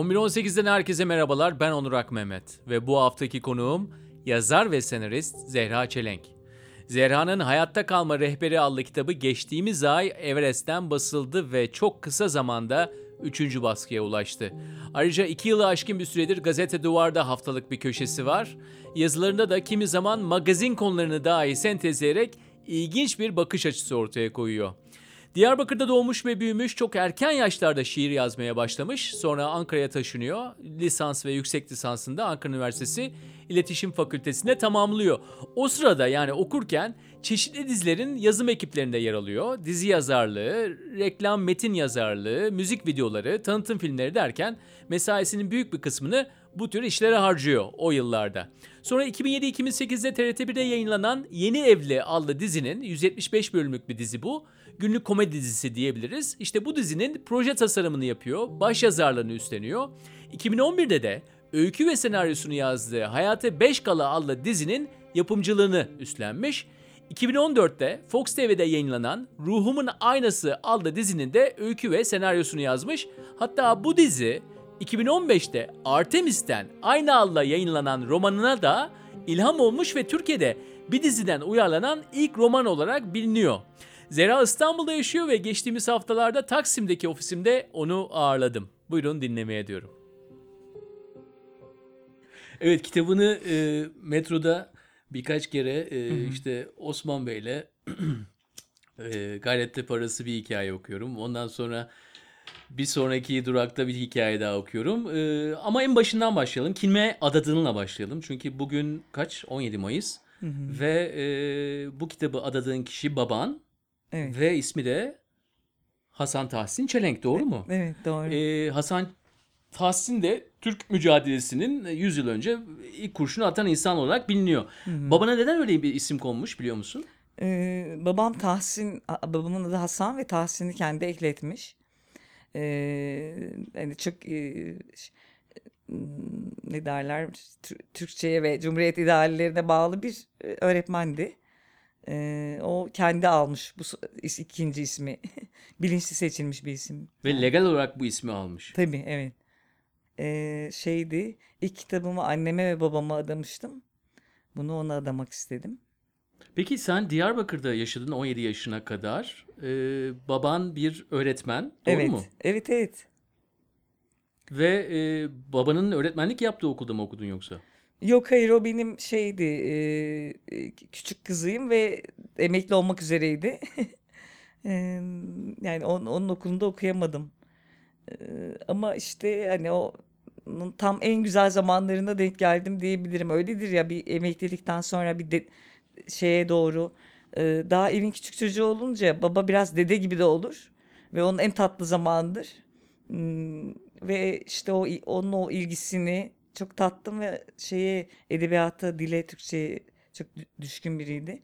11.18'den herkese merhabalar. Ben Onur Ak Mehmet ve bu haftaki konuğum yazar ve senarist Zehra Çelenk. Zehra'nın Hayatta Kalma Rehberi adlı kitabı geçtiğimiz ay Everest'ten basıldı ve çok kısa zamanda 3. baskıya ulaştı. Ayrıca 2 yılı aşkın bir süredir Gazete Duvar'da haftalık bir köşesi var. Yazılarında da kimi zaman magazin konularını dahi sentezleyerek ilginç bir bakış açısı ortaya koyuyor. Diyarbakır'da doğmuş ve büyümüş, çok erken yaşlarda şiir yazmaya başlamış. Sonra Ankara'ya taşınıyor. Lisans ve yüksek lisansında Ankara Üniversitesi İletişim Fakültesi'nde tamamlıyor. O sırada yani okurken çeşitli dizilerin yazım ekiplerinde yer alıyor. Dizi yazarlığı, reklam metin yazarlığı, müzik videoları, tanıtım filmleri derken mesaisinin büyük bir kısmını bu tür işlere harcıyor o yıllarda. Sonra 2007-2008'de TRT1'de yayınlanan Yeni Evli adlı dizinin 175 bölümlük bir dizi bu. Günlük komedi dizisi diyebiliriz. İşte bu dizinin proje tasarımını yapıyor, baş yazarlığını üstleniyor. 2011'de de öykü ve senaryosunu yazdığı Hayatı Beş Kala adlı dizinin yapımcılığını üstlenmiş. 2014'te Fox TV'de yayınlanan Ruhumun Aynası adlı dizinin de öykü ve senaryosunu yazmış. Hatta bu dizi 2015'te Artemis'ten aynı adla yayınlanan romanına da ilham olmuş ve Türkiye'de bir diziden uyarlanan ilk roman olarak biliniyor. Zera İstanbul'da yaşıyor ve geçtiğimiz haftalarda Taksim'deki ofisimde onu ağırladım. Buyurun dinlemeye diyorum. Evet kitabını e, metroda birkaç kere e, işte Osman Bey'le e, Gayretli Parası bir hikaye okuyorum. Ondan sonra bir sonraki durakta bir hikaye daha okuyorum. E, ama en başından başlayalım. Kime adadığınla başlayalım. Çünkü bugün kaç? 17 Mayıs. Ve e, bu kitabı adadığın kişi baban. Evet. Ve ismi de Hasan Tahsin Çelenk doğru mu? Evet doğru. Ee, Hasan Tahsin de Türk mücadelesinin 100 yıl önce ilk kurşunu atan insan olarak biliniyor. Babana neden öyle bir isim konmuş biliyor musun? Ee, babam Tahsin, babamın adı Hasan ve Tahsin'i kendi ekletmiş. Ee, hani çok e, ne derler Tür- Türkçe'ye ve Cumhuriyet ideallerine bağlı bir e, öğretmendi. Ee, o kendi almış bu ikinci ismi. Bilinçli seçilmiş bir isim. Ve legal olarak bu ismi almış. Tabii evet. Ee, şeydi ilk kitabımı anneme ve babama adamıştım. Bunu ona adamak istedim. Peki sen Diyarbakır'da yaşadın 17 yaşına kadar. Ee, baban bir öğretmen doğru evet, mu? evet, evet. Ve e, babanın öğretmenlik yaptığı okulda mı okudun yoksa? Yok hayır o benim şeydi e, e, küçük kızıyım ve emekli olmak üzereydi. E, yani onun, onun okulunda okuyamadım. E, ama işte hani o tam en güzel zamanlarına denk geldim diyebilirim. Öyledir ya bir emeklilikten sonra bir de, şeye doğru e, daha evin küçük çocuğu olunca baba biraz dede gibi de olur ve onun en tatlı zamanıdır. Hmm, ve işte o onun o ilgisini çok tattım ve şeye edebiyata, dile, Türkçe'ye çok dü- düşkün biriydi.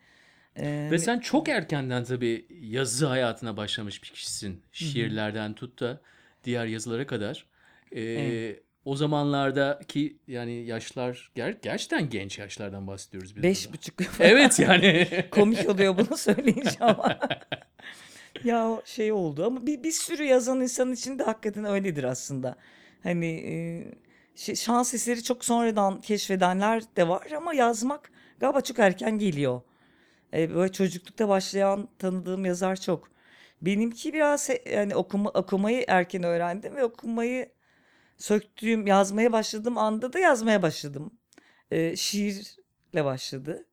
Ee, Ve sen çok erkenden tabii yazı hayatına başlamış bir kişisin. Şiirlerden tut da diğer yazılara kadar. Ee, Evet. O zamanlardaki yani yaşlar ger gerçekten genç yaşlardan bahsediyoruz biz beş burada. buçuk Evet yani. komik oluyor bunu söyleyince ama. ya o şey oldu ama bir, bir sürü yazan insan için de hakikaten öyledir aslında. Hani e, şans eseri çok sonradan keşfedenler de var ama yazmak galiba çok erken geliyor. E, böyle çocuklukta başlayan tanıdığım yazar çok. Benimki biraz yani okuma, okumayı erken öğrendim ve okumayı söktüğüm, yazmaya başladığım anda da yazmaya başladım. E, şiirle başladı.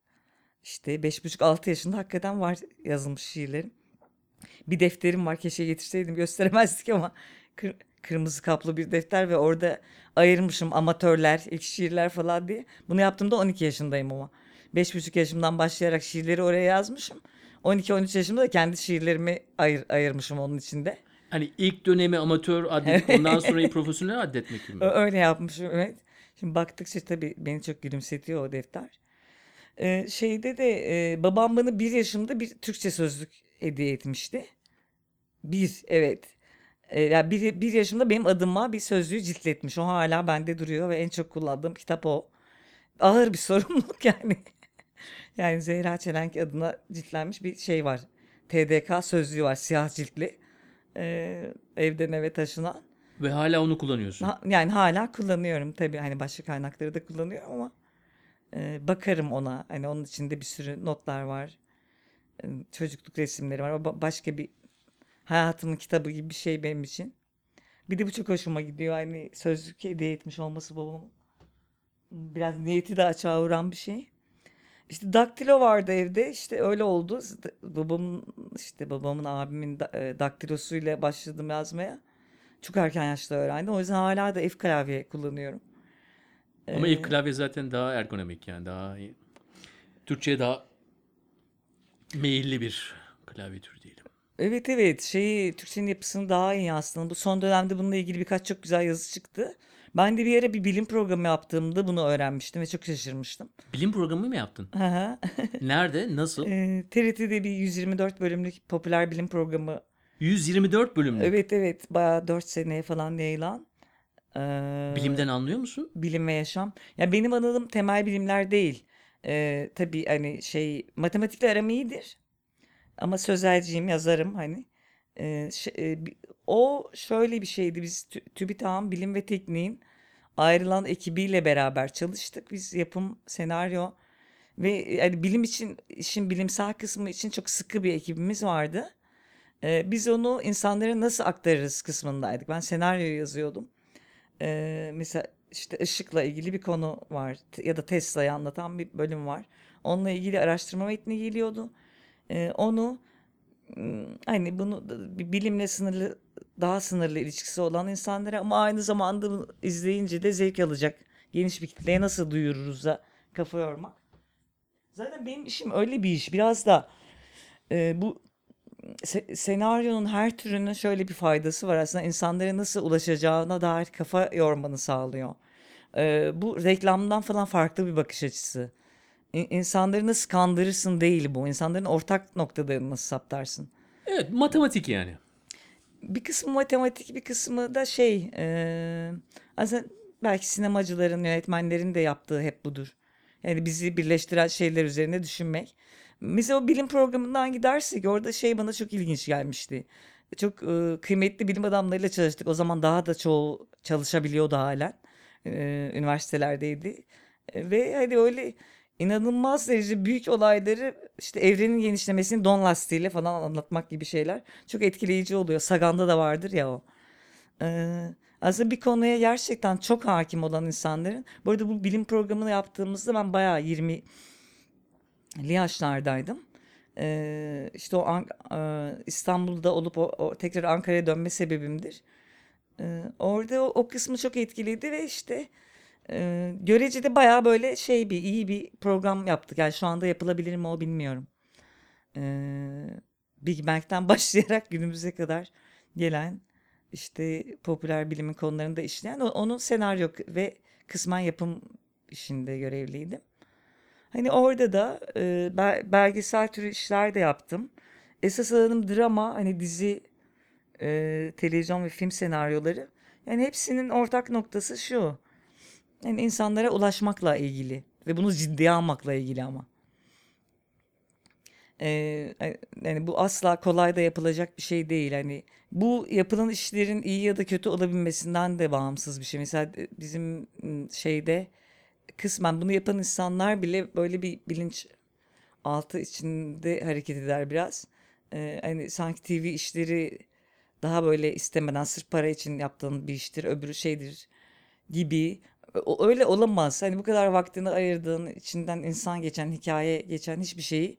İşte beş buçuk altı yaşında hakikaten var yazılmış şiirlerim. Bir defterim var keşke getirseydim gösteremezdik ama kırmızı kaplı bir defter ve orada ayırmışım amatörler, ilk şiirler falan diye. Bunu yaptığımda 12 yaşındayım ama. Beş buçuk yaşımdan başlayarak şiirleri oraya yazmışım. 12-13 yaşımda da kendi şiirlerimi ayır, ayırmışım onun içinde. Hani ilk dönemi amatör addedip ondan sonrayı profesyonel addetmek gibi mi? Öyle yapmışım evet. Şimdi baktıkça tabii beni çok gülümsetiyor o defter. Ee, şeyde de e, babam bana bir yaşımda bir Türkçe sözlük hediye etmişti. Bir evet. Ee, yani bir, bir yaşımda benim adıma bir sözlüğü ciltletmiş. O hala bende duruyor ve en çok kullandığım kitap o. Ağır bir sorumluluk yani. Yani Zehra Çelenk adına ciltlenmiş bir şey var. TDK sözlüğü var siyah ciltli. Ee, evden eve taşınan. Ve hala onu kullanıyorsun. Ha- Yani hala kullanıyorum tabii hani başka kaynakları da kullanıyorum ama e, bakarım ona. Hani onun içinde bir sürü notlar var. E, çocukluk resimleri var. O ba- başka bir hayatımın kitabı gibi bir şey benim için. Bir de bu çok hoşuma gidiyor. Hani sözlük hediye etmiş olması babamın. Biraz niyeti de açığa vuran bir şey. İşte daktilo vardı evde. İşte öyle oldu. Babamın işte babamın abimin e, daktilosuyla başladım yazmaya. Çok erken yaşta öğrendim. O yüzden hala da F klavye kullanıyorum. Ama Ee, ilk klavye zaten daha ergonomik yani daha. Türkçe'ye daha meyilli bir klavye türü diyelim. Evet evet şeyi Türkçenin yapısını daha iyi aslında. Bu son dönemde bununla ilgili birkaç çok güzel yazı çıktı. Ben de bir ara bir bilim programı yaptığımda bunu öğrenmiştim ve çok şaşırmıştım. Bilim programı mı yaptın? Hı hı. Nerede? Nasıl? Ee, TRT'de bir 124 bölümlük popüler bilim programı. 124 bölümlük. Evet evet bayağı 4 seneye falan yayılan. Ee, Bilimden anlıyor musun? bilim ve yaşam. Ya benim alanım temel bilimler değil. Ee, tabii hani şey matematikle aram iyidir. Ama sözelciyim, yazarım hani. E, bi- o şöyle bir şeydi. Biz Tü- TÜBİTAK'ın bilim ve tekniğin ayrılan ekibiyle beraber çalıştık. Biz yapım, senaryo ve yani bilim için, işin bilimsel kısmı için çok sıkı bir ekibimiz vardı. Ee, biz onu insanlara nasıl aktarırız kısmındaydık. Ben senaryo yazıyordum. Ee, mesela işte ışıkla ilgili bir konu var ya da Tesla'yı anlatan bir bölüm var. Onunla ilgili araştırma metni geliyordu. Ee, onu m, hani bunu bilimle sınırlı daha sınırlı ilişkisi olan insanlara ama aynı zamanda izleyince de zevk alacak geniş bir kitleye nasıl duyururuz da kafa yormak. Zaten benim işim öyle bir iş. Biraz da e, bu se- senaryonun her türünün şöyle bir faydası var aslında insanlara nasıl ulaşacağına dair kafa yormanı sağlıyor. Ee, bu reklamdan falan farklı bir bakış açısı. İnsanları nasıl kandırırsın değil bu. İnsanların ortak noktalarını nasıl saptarsın. Evet matematik yani. Bir kısmı matematik, bir kısmı da şey, e, aslında belki sinemacıların, yönetmenlerin de yaptığı hep budur. Yani bizi birleştiren şeyler üzerine düşünmek. Mesela o bilim programından gidersek orada şey bana çok ilginç gelmişti. Çok e, kıymetli bilim adamlarıyla çalıştık. O zaman daha da çoğu çalışabiliyordu halen. E, üniversitelerdeydi. E, ve hani öyle inanılmaz derece büyük olayları işte evrenin genişlemesini don lastiğiyle falan anlatmak gibi şeyler çok etkileyici oluyor. Sagan'da da vardır ya o. Ee, aslında bir konuya gerçekten çok hakim olan insanların. Bu arada bu bilim programını yaptığımızda ben bayağı 20'li yaşlardaydım. Ee, işte o An- e, İstanbul'da olup o, o tekrar Ankara'ya dönme sebebimdir. Ee, orada o, o kısmı çok etkiledi ve işte e, göreceli bayağı böyle şey bir iyi bir program yaptık. Yani şu anda yapılabilir mi o bilmiyorum. Ee, Big Bang'den başlayarak günümüze kadar gelen işte popüler bilimin konularını da işleyen onun senaryo ve kısmen yapım işinde görevliydim. Hani orada da e, bel- belgesel türü işler de yaptım. Esas alanım drama, hani dizi, e, televizyon ve film senaryoları. Yani hepsinin ortak noktası şu. Yani insanlara ulaşmakla ilgili ve bunu ciddiye almakla ilgili ama. Ee, yani bu asla kolay da yapılacak bir şey değil. Hani bu yapılan işlerin iyi ya da kötü olabilmesinden de bağımsız bir şey. Mesela bizim m, şeyde kısmen bunu yapan insanlar bile böyle bir bilinç altı içinde hareket eder biraz. Ee, hani sanki TV işleri daha böyle istemeden sırf para için yaptığın bir iştir, öbürü şeydir gibi. O, öyle olamaz. Hani bu kadar vaktini ayırdığın, içinden insan geçen, hikaye geçen hiçbir şeyi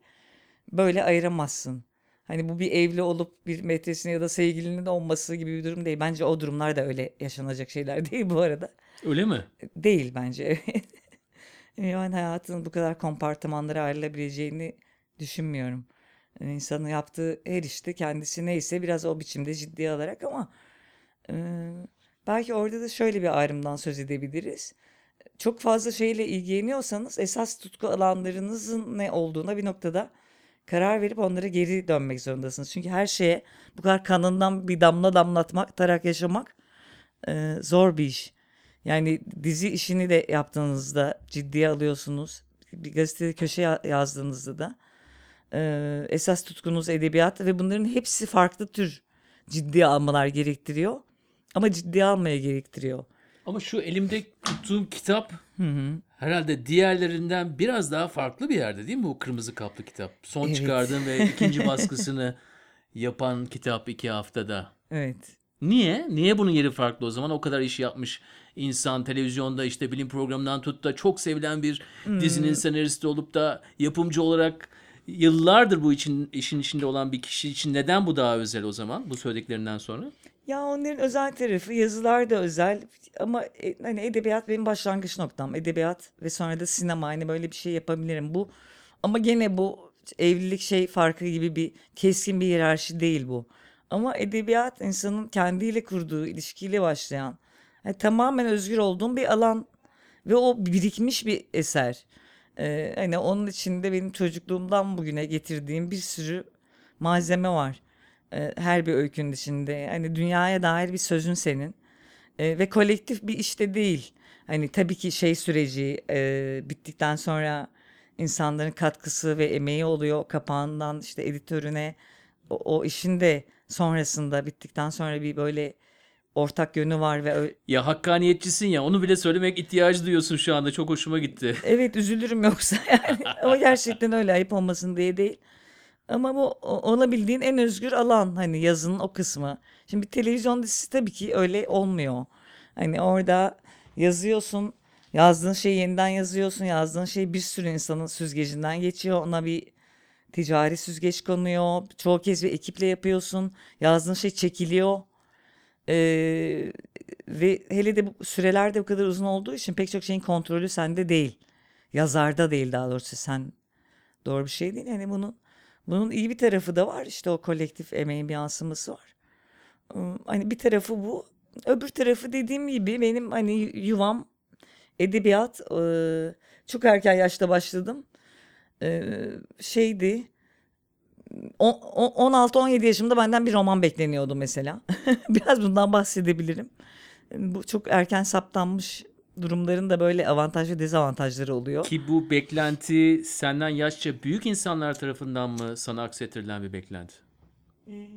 böyle ayıramazsın. Hani bu bir evli olup bir metresinin ya da sevgilinin olması gibi bir durum değil. Bence o durumlar da öyle yaşanacak şeyler değil bu arada. Öyle mi? Değil bence. Yani hayatın bu kadar kompartımanlara ayrılabileceğini düşünmüyorum. Yani insanın yaptığı her işte kendisi neyse biraz o biçimde ciddiye alarak ama e, belki orada da şöyle bir ayrımdan söz edebiliriz. Çok fazla şeyle ilgileniyorsanız esas tutku alanlarınızın ne olduğuna bir noktada karar verip onlara geri dönmek zorundasınız. Çünkü her şeye bu kadar kanından bir damla damlatmak, tarak yaşamak e, zor bir iş. Yani dizi işini de yaptığınızda ciddiye alıyorsunuz. Bir gazetede köşe ya- yazdığınızda da e, esas tutkunuz edebiyat ve bunların hepsi farklı tür ciddiye almalar gerektiriyor. Ama ciddiye almaya gerektiriyor. Ama şu elimde tuttuğum kitap herhalde diğerlerinden biraz daha farklı bir yerde değil mi bu kırmızı kaplı kitap? Son Evet. çıkardığım ve ikinci baskısını yapan kitap iki haftada. Evet. Niye? Niye bunun yeri farklı o zaman? O kadar iş yapmış insan televizyonda işte bilim programından tut da çok sevilen bir dizinin senaristi olup da yapımcı olarak yıllardır bu için işin içinde olan bir kişi için neden bu daha özel o zaman bu söylediklerinden sonra? Ya onların özel tarafı yazılar da özel ama e, hani edebiyat benim başlangıç noktam. Edebiyat ve sonra da sinema hani böyle bir şey yapabilirim. Bu ama gene bu evlilik şey farkı gibi bir keskin bir hiyerarşi değil bu. Ama edebiyat insanın kendiyle kurduğu ilişkiyle başlayan yani tamamen özgür olduğum bir alan ve o birikmiş bir eser. Ee, hani onun içinde benim çocukluğumdan bugüne getirdiğim bir sürü malzeme var. Ee, her bir öykünün içinde. Hani dünyaya dair bir sözün senin. Ee, ve kolektif bir işte değil. Hani tabii ki şey süreci e, bittikten sonra insanların katkısı ve emeği oluyor. Kapağından işte editörüne o, o işin de sonrasında bittikten sonra bir böyle ortak yönü var ve Ya hakkaniyetçisin ya onu bile söylemek ihtiyacı duyuyorsun şu anda çok hoşuma gitti. Evet üzülürüm yoksa yani. Ama gerçekten öyle ayıp olmasın diye değil. Ama bu olabildiğin en özgür alan hani yazının o kısmı. Şimdi bir televizyon dizisi tabii ki öyle olmuyor. Hani orada yazıyorsun, yazdığın şeyi yeniden yazıyorsun, yazdığın şey bir sürü insanın süzgecinden geçiyor. Ona bir ticari süzgeç konuyor. Çoğu kez bir ekiple yapıyorsun. Yazdığın şey çekiliyor. Ee, ve hele de bu süreler de bu kadar uzun olduğu için pek çok şeyin kontrolü sende değil. Yazarda değil daha doğrusu sen doğru bir şey değil. Yani bunun bunun iyi bir tarafı da var. İşte o kolektif emeğin bir yansıması var. Hani bir tarafı bu. Öbür tarafı dediğim gibi benim hani yuvam edebiyat. Ee, çok erken yaşta başladım. Şeydi. o- o- 16-17 yaşımda benden bir roman bekleniyordu mesela. Biraz bundan bahsedebilirim. Bu çok erken saptanmış durumların da böyle avantaj ve dezavantajları oluyor. Ki bu beklenti senden yaşça büyük insanlar tarafından mı sana aksettirilen bir beklenti?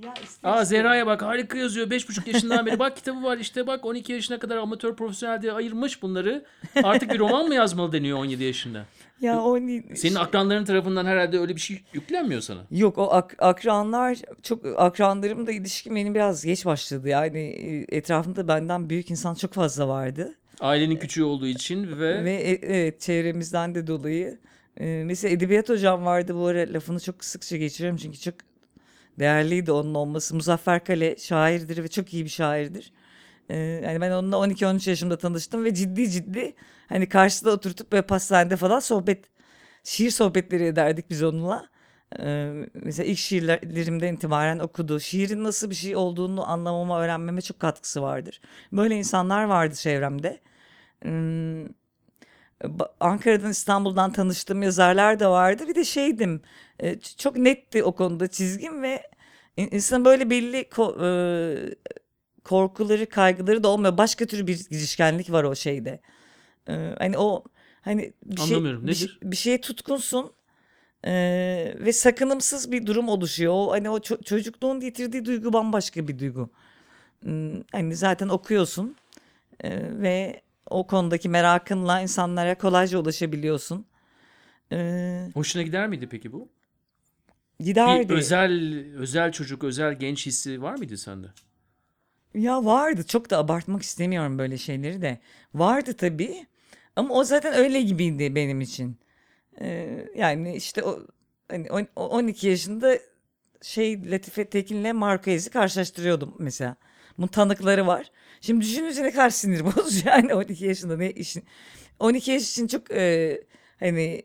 Ya işte Aa Zehra'ya bak harika yazıyor. 5,5 yaşından beri bak kitabı var işte bak 12 yaşına kadar amatör profesyonel diye ayırmış bunları. Artık bir roman mı yazmalı deniyor 17 yaşında. Ya o Senin akranların tarafından herhalde öyle bir şey yüklenmiyor sana. Yok o ak- akranlar çok akranlarımla ilişkim benim biraz geç başladı. Yani e, etrafımda benden büyük insan çok fazla vardı. Ailenin küçüğü olduğu için ve, Ve e- evet çevremizden de dolayı. E, mesela edebiyat hocam vardı bu ara lafını çok sıkça geçiriyorum çünkü çok değerliydi onun olması. Muzaffer Kale şairdir ve çok iyi bir şairdir. E, yani ben onunla 12-13 yaşımda tanıştım ve ciddi ciddi hani karşıda oturtup böyle pastanede falan sohbet, şiir sohbetleri ederdik biz onunla. Mesela ilk şiirlerimden itibaren okudu. Şiirin nasıl bir şey olduğunu anlamama, öğrenmeme çok katkısı vardır. Böyle insanlar vardı çevremde. Ankara'dan İstanbul'dan tanıştığım yazarlar da vardı. Bir de şeydim e, çok netti o konuda çizgim ve in- insan böyle belli ko- e, korkuları kaygıları da olmuyor. Başka tür bir girişkenlik var o şeyde. E, Hani o hani bir şey, Anlamıyorum, bir, şey- nedir? bir şeye tutkunsun e, ve sakınımsız bir durum oluşuyor. O hani o ço- çocukluğun getirdiği duygu bambaşka bir duygu. Hmm, Hani zaten okuyorsun e, ve o konudaki merakınla insanlara kolayca ulaşabiliyorsun. Ee, hoşuna gider miydi peki bu? giderdi. Bir özel özel çocuk, özel genç hissi var mıydı sende? Ya vardı. Çok da abartmak istemiyorum böyle şeyleri de. Vardı tabii. Ama o zaten öyle gibiydi benim için. Yani işte o hani on- o 12 yaşında şey Latife Tekin'le Marquez'i karşılaştırıyordum mesela. Bunun tanıkları var. Şimdi düşününce ne kadar sinir bozucu yani 12 yaşında ne işin. 12 yaş için çok e, hani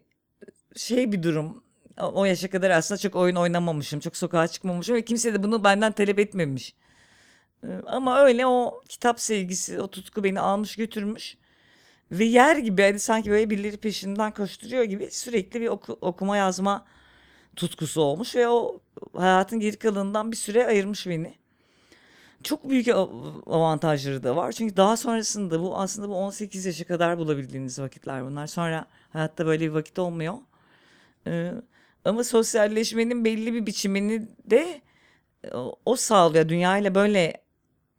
şey bir durum. O yaşa kadar aslında çok oyun oynamamışım. Çok sokağa çıkmamışım ve kimse de bunu benden talep etmemiş. Ama öyle o kitap sevgisi, o tutku beni almış götürmüş. Ve yer gibi hani sanki böyle birileri peşinden koşturuyor gibi sürekli bir oku- okuma yazma tutkusu olmuş ve o hayatın geri kalanından bir süre ayırmış beni. Çok büyük av- avantajları da var. Çünkü daha sonrasında bu aslında bu 18 yaşa kadar bulabildiğiniz vakitler bunlar. Sonra hayatta böyle bir vakit olmuyor. Ee, ama sosyalleşmenin belli bir biçimini de o, o sağlıyor. Dünyayla böyle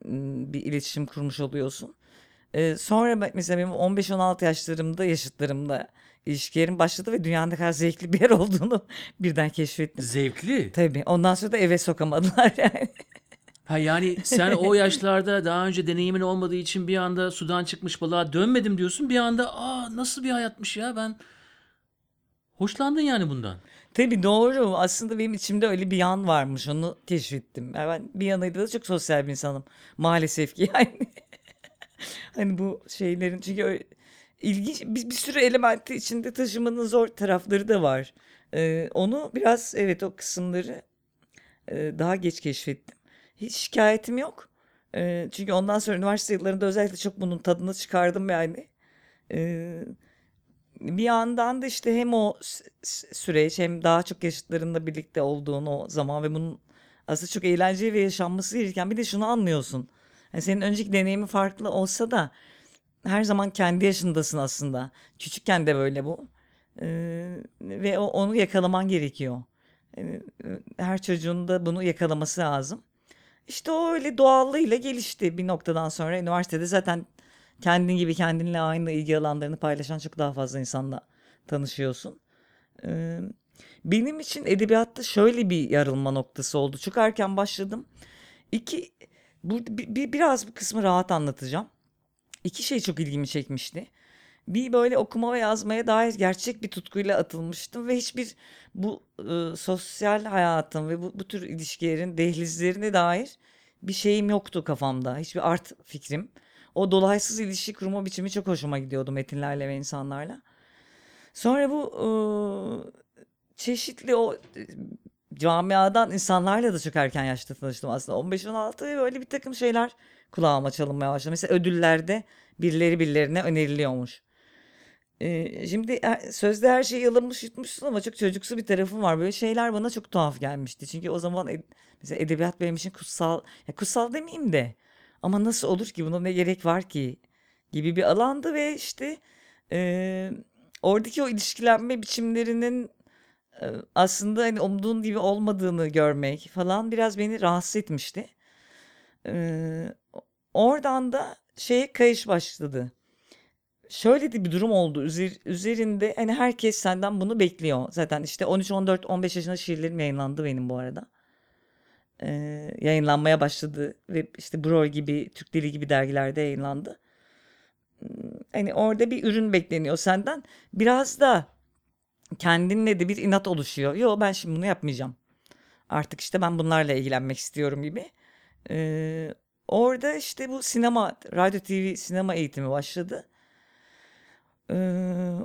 ım, bir iletişim kurmuş oluyorsun. Ee, sonra mesela benim 15-16 yaşlarımda yaşıtlarımda ilişkilerim başladı ve dünyanın ne kadar zevkli bir yer olduğunu birden keşfettim. Zevkli. Tabii. Ondan sonra da eve sokamadılar yani. Ha yani sen o yaşlarda daha önce deneyimin olmadığı için bir anda sudan çıkmış balığa dönmedim diyorsun. Bir anda aa nasıl bir hayatmış ya ben hoşlandın yani bundan. Tabii doğru. Aslında benim içimde öyle bir yan varmış. Onu keşfettim. Yani ben bir yanıyla da çok sosyal bir insanım. Maalesef ki yani. Hani bu şeylerin çünkü ilginç bir, bir sürü elementi içinde taşımanın zor tarafları da var. Ee, onu biraz evet o kısımları e, daha geç keşfettim. Hiç şikayetim yok. Ee, çünkü ondan sonra üniversite yıllarında özellikle çok bunun tadını çıkardım yani. Ee, bir yandan da işte hem o süreç hem daha çok yaşıtlarınla birlikte olduğun o zaman ve bunun aslında çok eğlenceli ve yaşanması gereken bir de şunu anlıyorsun. Yani senin önceki deneyimin farklı olsa da her zaman kendi yaşındasın aslında. Küçükken de böyle bu. Ee, ve o, onu yakalaman gerekiyor. Yani, e, her çocuğun da bunu yakalaması lazım. İşte o öyle doğallığıyla gelişti bir noktadan sonra. Üniversitede zaten kendin gibi kendinle aynı ilgi alanlarını paylaşan çok daha fazla insanla tanışıyorsun. Ee, benim için edebiyatta şöyle bir yarılma noktası oldu. Çok erken başladım. İki, bu, bir, bir- biraz bu kısmı rahat anlatacağım. İki şey çok ilgimi çekmişti. Bir böyle okuma ve yazmaya dair gerçek bir tutkuyla atılmıştım ve hiçbir bu e, sosyal hayatın ve bu, bu tür ilişkilerin dehlizlerine dair bir şeyim yoktu kafamda. Hiçbir art fikrim. O dolaysız ilişki kurma biçimi çok hoşuma gidiyordu metinlerle ve insanlarla. Sonra bu e, çeşitli o camiadan insanlarla da çok erken yaşta tanıştım aslında. 15-16 ve böyle bir takım şeyler kulağıma çalınmaya başladı. Mesela ödüllerde birileri birilerine öneriliyormuş. Ee, şimdi her- sözde her şeyi yalamış yutmuşsun ama çok çocuksu bir tarafım var. Böyle şeyler bana çok tuhaf gelmişti. Çünkü o zaman ed- mesela edebiyat benim için kutsal, ya kutsal demeyeyim de ama nasıl olur ki buna ne gerek var ki gibi bir alandı ve işte e, oradaki o ilişkilenme biçimlerinin e, aslında hani umduğun gibi olmadığını görmek falan biraz beni rahatsız etmişti. Ee, oradan da şeye kayış başladı. Şöyle de bir durum oldu. Üzer- üzerinde hani herkes senden bunu bekliyor. Zaten işte 13, 14, 15 yaşında şiirlerim yayınlandı benim bu arada. Ee, yayınlanmaya başladı ve işte Brol gibi, Türk Dili gibi dergilerde yayınlandı. Hani orada bir ürün bekleniyor senden. Biraz da kendinle de bir inat oluşuyor. Yo ben şimdi bunu yapmayacağım. Artık işte ben bunlarla ilgilenmek istiyorum gibi. Ee, orada işte bu sinema, radyo TV sinema eğitimi başladı. Ee,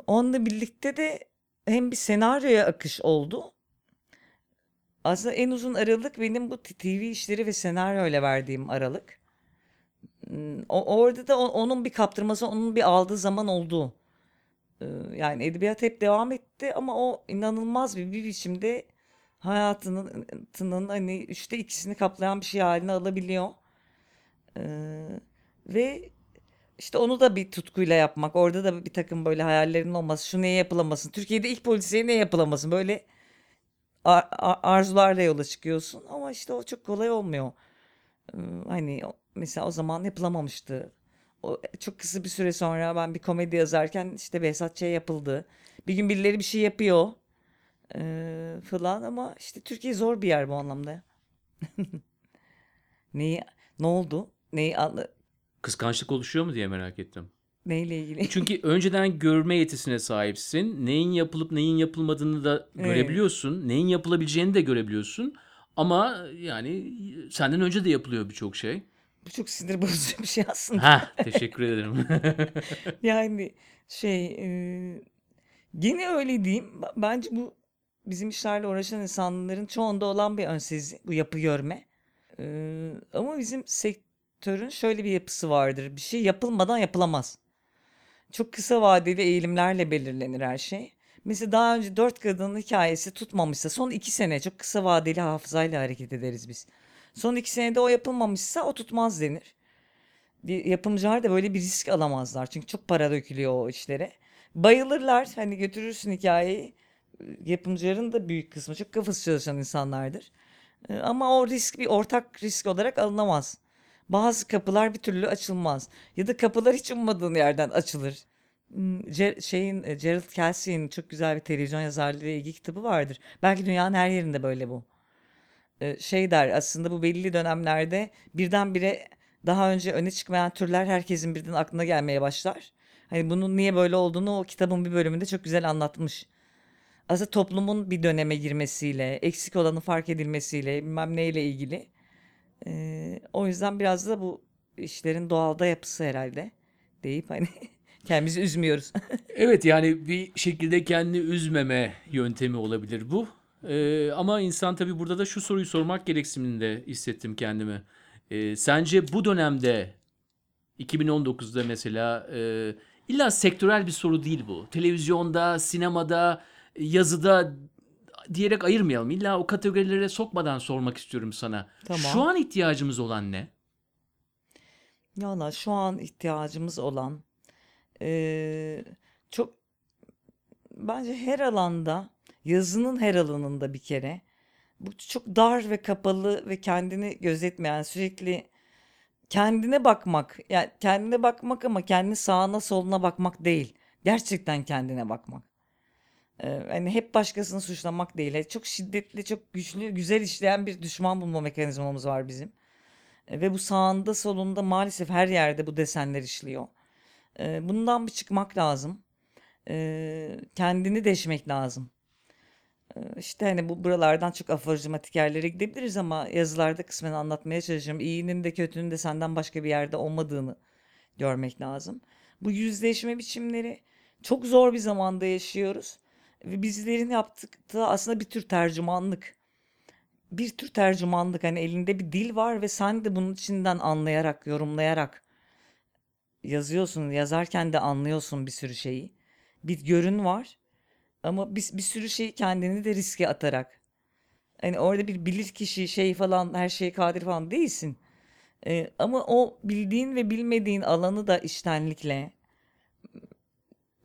onunla birlikte de hem bir senaryoya akış oldu. Aslında en uzun aralık benim bu TV işleri ve senaryoyla verdiğim aralık. Hmm, O, orada da onun bir kaptırması, onun bir aldığı zaman oldu. Yani edebiyat hep devam etti ama o inanılmaz bir, bir biçimde hayatının tının hani üçte ikisini kaplayan bir şey haline alabiliyor. Ve işte onu da bir tutkuyla yapmak. Orada da bir takım böyle hayallerin olması. Şu neye yapılamasın. Türkiye'de ilk polisiye ne yapılamasın. Böyle ar- ar- arzularla yola çıkıyorsun. Ama işte o çok kolay olmuyor. Ee, hani mesela o zaman yapılamamıştı. O, çok kısa bir süre sonra ben bir komedi yazarken işte Behzat Ç. yapıldı. Bir gün birileri bir şey yapıyor ee, falan ama işte Türkiye zor bir yer bu anlamda. Neyi, ne oldu? Neyi anla, Kıskançlık oluşuyor mu diye merak ettim. neyle ilgili? Çünkü önceden görme yetisine sahipsin. Neyin yapılıp neyin yapılmadığını da Evet. görebiliyorsun. Neyin yapılabileceğini de görebiliyorsun. Ama yani senden önce de yapılıyor birçok şey. Bu çok sinir bozucu bir şey aslında. Ha, teşekkür ederim. Yani şey e, gene öyle diyeyim. Bence bu bizim işlerle uğraşan insanların çoğunda olan bir önsezi bu yapı görme. E, ama bizim sektörün şöyle bir yapısı vardır. Bir şey yapılmadan yapılamaz. Çok kısa vadeli eğilimlerle belirlenir her şey. Mesela daha önce dört kadının hikayesi tutmamışsa son iki sene çok kısa vadeli hafızayla hareket ederiz biz. Son iki senede o yapılmamışsa o tutmaz denir. Bir yapımcılar da böyle bir risk alamazlar. Çünkü çok para dökülüyor o işlere. Bayılırlar. Hani götürürsün hikayeyi. Yapımcıların da büyük kısmı çok kafası çalışan insanlardır. Ee, Ama o risk bir ortak risk olarak alınamaz. bazı kapılar bir türlü açılmaz. Ya da kapılar hiç ummadığın yerden açılır. Hmm, Ce- şeyin e, Gerald Kelsey'in çok güzel bir televizyon yazarlığı ilgili kitabı vardır. Belki dünyanın her yerinde böyle bu. E, Şey der aslında bu belli dönemlerde birdenbire daha önce öne çıkmayan türler herkesin birden aklına gelmeye başlar. Hani bunun niye böyle olduğunu o kitabın bir bölümünde çok güzel anlatmış. Aslında toplumun bir döneme girmesiyle, eksik olanı fark edilmesiyle, bilmem neyle ilgili. Ee, o yüzden biraz da bu işlerin doğalda yapısı herhalde deyip hani kendimizi üzmüyoruz. Evet yani bir şekilde kendini üzmeme yöntemi olabilir bu. Ee, ama insan tabii burada da şu soruyu sormak gereksiniminde hissettim kendimi. Ee, sence bu dönemde 2019'da mesela e, illa sektörel bir soru değil bu. Televizyonda, sinemada, yazıda diyerek ayırmayalım. İlla o kategorilere sokmadan sormak istiyorum sana. Tamam. Şu an ihtiyacımız olan ne? Valla şu an ihtiyacımız olan eee, çok bence her alanda yazının her alanında bir kere bu çok dar ve kapalı ve kendini gözetmeyen sürekli kendine bakmak yani kendine bakmak ama kendi sağına soluna bakmak değil gerçekten kendine bakmak. Ee, hani hep başkasını suçlamak değil. Yani Çok şiddetli, çok güçlü, güzel işleyen bir düşman bulma mekanizmamız var bizim. Ve bu sağında solunda maalesef her yerde bu desenler işliyor. Bundan bir çıkmak lazım. Kendini deşmek lazım. E, İşte hani bu buralardan çok aforizmatik yerlere gidebiliriz ama yazılarda kısmen anlatmaya çalışıyorum. İyinin de kötünün de senden başka bir yerde olmadığını görmek lazım. Bu yüzleşme biçimleri çok zor bir zamanda yaşıyoruz. Ve bizlerin yaptığı aslında bir tür tercümanlık bir tür tercümanlık hani elinde bir dil var ve sen de bunun içinden anlayarak, yorumlayarak yazıyorsun. Yazarken de anlıyorsun bir sürü şeyi. Bir görün var ama bir, bir sürü şeyi kendini de riske atarak. Hani orada bir bilir kişi şey falan her şeye kadir falan değilsin. Ee, ama o bildiğin ve bilmediğin alanı da iştenlikle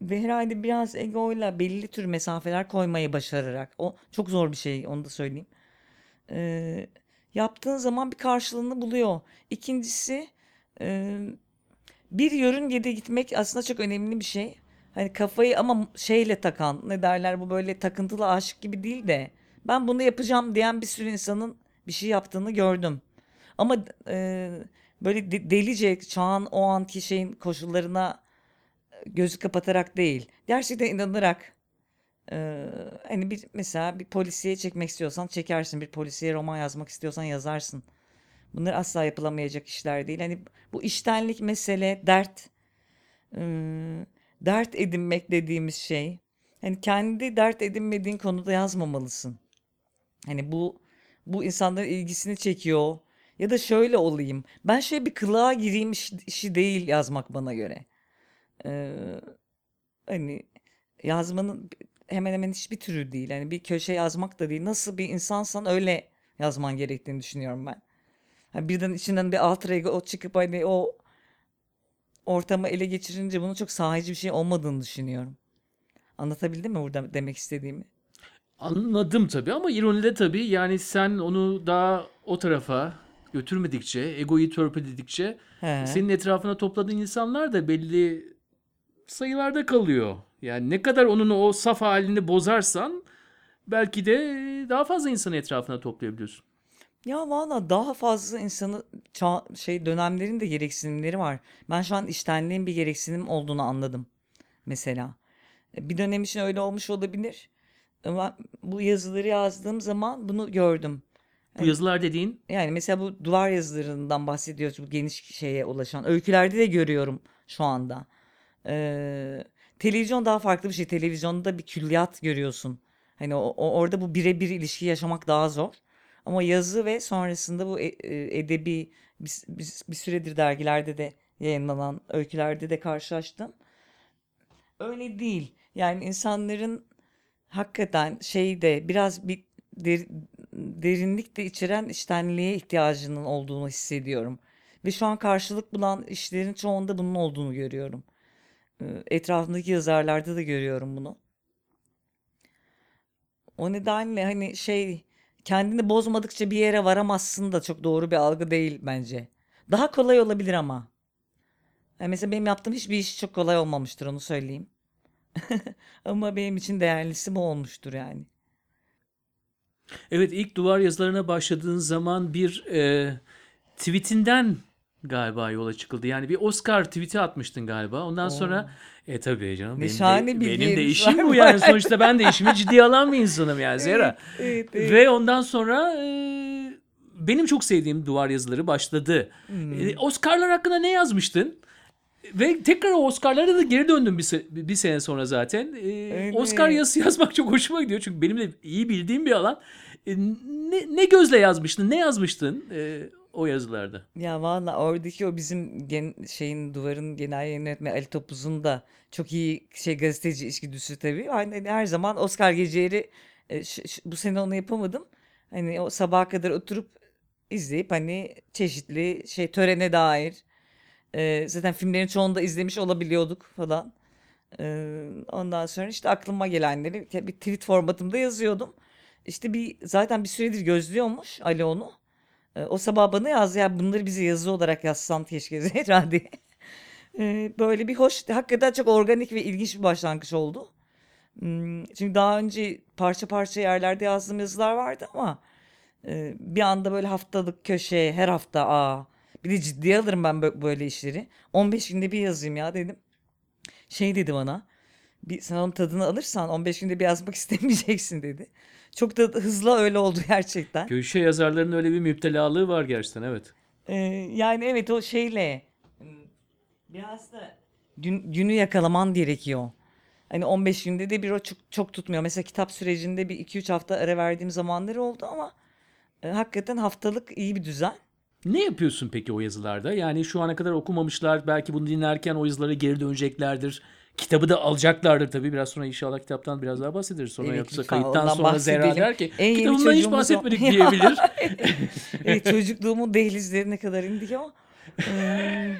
ve herhalde biraz egoyla belli tür mesafeler koymayı başararak. O çok zor bir şey onu da söyleyeyim. Ee, yaptığın zaman bir karşılığını buluyor. İkincisi e, bir yörüngede gitmek aslında çok önemli bir şey. Hani kafayı ama şeyle takan ne derler bu böyle takıntılı aşık gibi değil de ben bunu yapacağım diyen bir sürü insanın bir şey yaptığını gördüm. Ama e, böyle de- delice çağın o anki şeyin koşullarına gözü kapatarak değil. Gerçekten inanarak ee, hani bir mesela bir polisiye çekmek istiyorsan çekersin. Bir polisiye roman yazmak istiyorsan yazarsın. Bunlar asla yapılamayacak işler değil. Hani bu iştenlik mesele, dert, ım, dert edinmek dediğimiz şey. Hani kendi dert edinmediğin konuda yazmamalısın. Hani bu bu insanların ilgisini çekiyor. Ya da şöyle olayım. Ben şöyle bir kılığa gireyim iş- işi değil yazmak bana göre. Ee, hani yazmanın hemen hemen hiçbir türü değil. Hani bir köşe yazmak da değil. Nasıl bir insansan öyle yazman gerektiğini düşünüyorum ben. Hani birden içinden bir alter ego çıkıp hani o ortamı ele geçirince bunun çok sahici bir şey olmadığını düşünüyorum. Anlatabildim mi burada demek istediğimi? Anladım tabii ama ironide tabii yani sen onu daha o tarafa götürmedikçe, egoyu törpüledikçe He. senin etrafına topladığın insanlar da belli sayılarda kalıyor. Yani ne kadar onun o saf halini bozarsan belki de daha fazla insanı etrafına toplayabiliyorsun. Ya valla daha fazla insanı ça- şey dönemlerin de gereksinimleri var. Ben şu an iştenliğin bir gereksinim olduğunu anladım mesela. E, Bir dönem için öyle olmuş olabilir. Ama bu yazıları yazdığım zaman bunu gördüm. Bu yazılar dediğin Yani mesela bu duvar yazılarından bahsediyoruz. Bu geniş şeye ulaşan. Öykülerde de görüyorum şu anda. Ee, televizyon daha farklı bir şey. Televizyonda bir külliyat görüyorsun. Hani o, o- orada bu birebir ilişki yaşamak daha zor. Ama yazı ve sonrasında bu e- e, edebi bir, bir, süredir dergilerde de yayınlanan öykülerde de karşılaştım. Öyle değil. Yani insanların hakikaten şeyde biraz bir der- derinlik de içeren içtenliğe ihtiyacının olduğunu hissediyorum. Ve şu an karşılık bulan işlerin çoğunda bunun olduğunu görüyorum. Etrafımdaki yazarlarda da görüyorum bunu. O nedenle hani şey kendini bozmadıkça bir yere varamazsın da çok doğru bir algı değil bence. Daha kolay olabilir ama. Yani mesela benim yaptığım hiçbir iş çok kolay olmamıştır onu söyleyeyim. Ama benim için değerlisi bu olmuştur yani. Evet ilk duvar yazılarına başladığın zaman bir e, tweetinden galiba yola çıkıldı. Yani bir Oscar tweeti atmıştın galiba. Ondan sonra e tabii canım benim de, benim de işim bu yani. Sonuçta ben de işimi ciddiye alan bir insanım yani Zehra. Evet, evet. Ve ondan sonra e, benim çok sevdiğim duvar yazıları başladı. Hmm. E, Oscar'lar hakkında ne yazmıştın? Ve tekrar o Oscar'lara da geri döndüm bir, se- bir sene sonra zaten. E, Evet. Oscar yazısı yazmak çok hoşuma gidiyor. Çünkü benim de iyi bildiğim bir alan. E, ne, ne gözle yazmıştın? Ne yazmıştın e, o yazılarda? Ya valla oradaki o bizim gen, şeyin duvarın genel yayın yönetmeni Ali Topuz'un da çok iyi şey gazeteci içgüdüsü tabii. Hani her zaman Oscar geceleri e, ş- ş- bu sene onu yapamadım. Hani o sabaha kadar oturup izleyip hani çeşitli şey törene dair e, zaten filmlerin çoğunu da izlemiş olabiliyorduk falan. E, ondan sonra işte aklıma gelenleri bir tweet formatımda yazıyordum. İşte bir zaten bir süredir gözlüyormuş Ali onu. E, O sabah bana yazdı ya bunları bize yazı olarak yazsan keşke Zehra diye. E, Böyle bir hoş, hakikaten çok organik ve ilginç bir başlangıç oldu. Hmm, Çünkü daha önce parça parça yerlerde yazdığım yazılar vardı ama e, bir anda böyle haftalık köşe, her hafta aa. Bir de ciddiye alırım ben bö- böyle işleri. 15 günde bir yazayım ya dedim. Şey dedi bana. Bir, sen onun tadını alırsan 15 günde bir yazmak istemeyeceksin dedi. Çok da hızlı öyle oldu gerçekten. Köşe yazarlarının öyle bir müptelalığı var gerçekten evet. Ee, yani evet o şeyle biraz da gün, günü yakalaman gerekiyor. Hani 15 günde de bir o çok, çok tutmuyor. Mesela kitap sürecinde bir 2-3 hafta ara verdiğim zamanları oldu ama e, hakikaten haftalık iyi bir düzen. Ne yapıyorsun peki o yazılarda? Yani şu ana kadar okumamışlar. Belki bunu dinlerken o yazılara geri döneceklerdir. Kitabı da alacaklardır tabii. Biraz sonra inşallah kitaptan biraz daha bahsederiz. Sonra Evet, yoksa kayıttan sonra Zehra der ki En kitabımdan hiç çocuğumuz o." bahsetmedik diyebilir. Evet, çocukluğumun dehlizlerine kadar indik ama eee,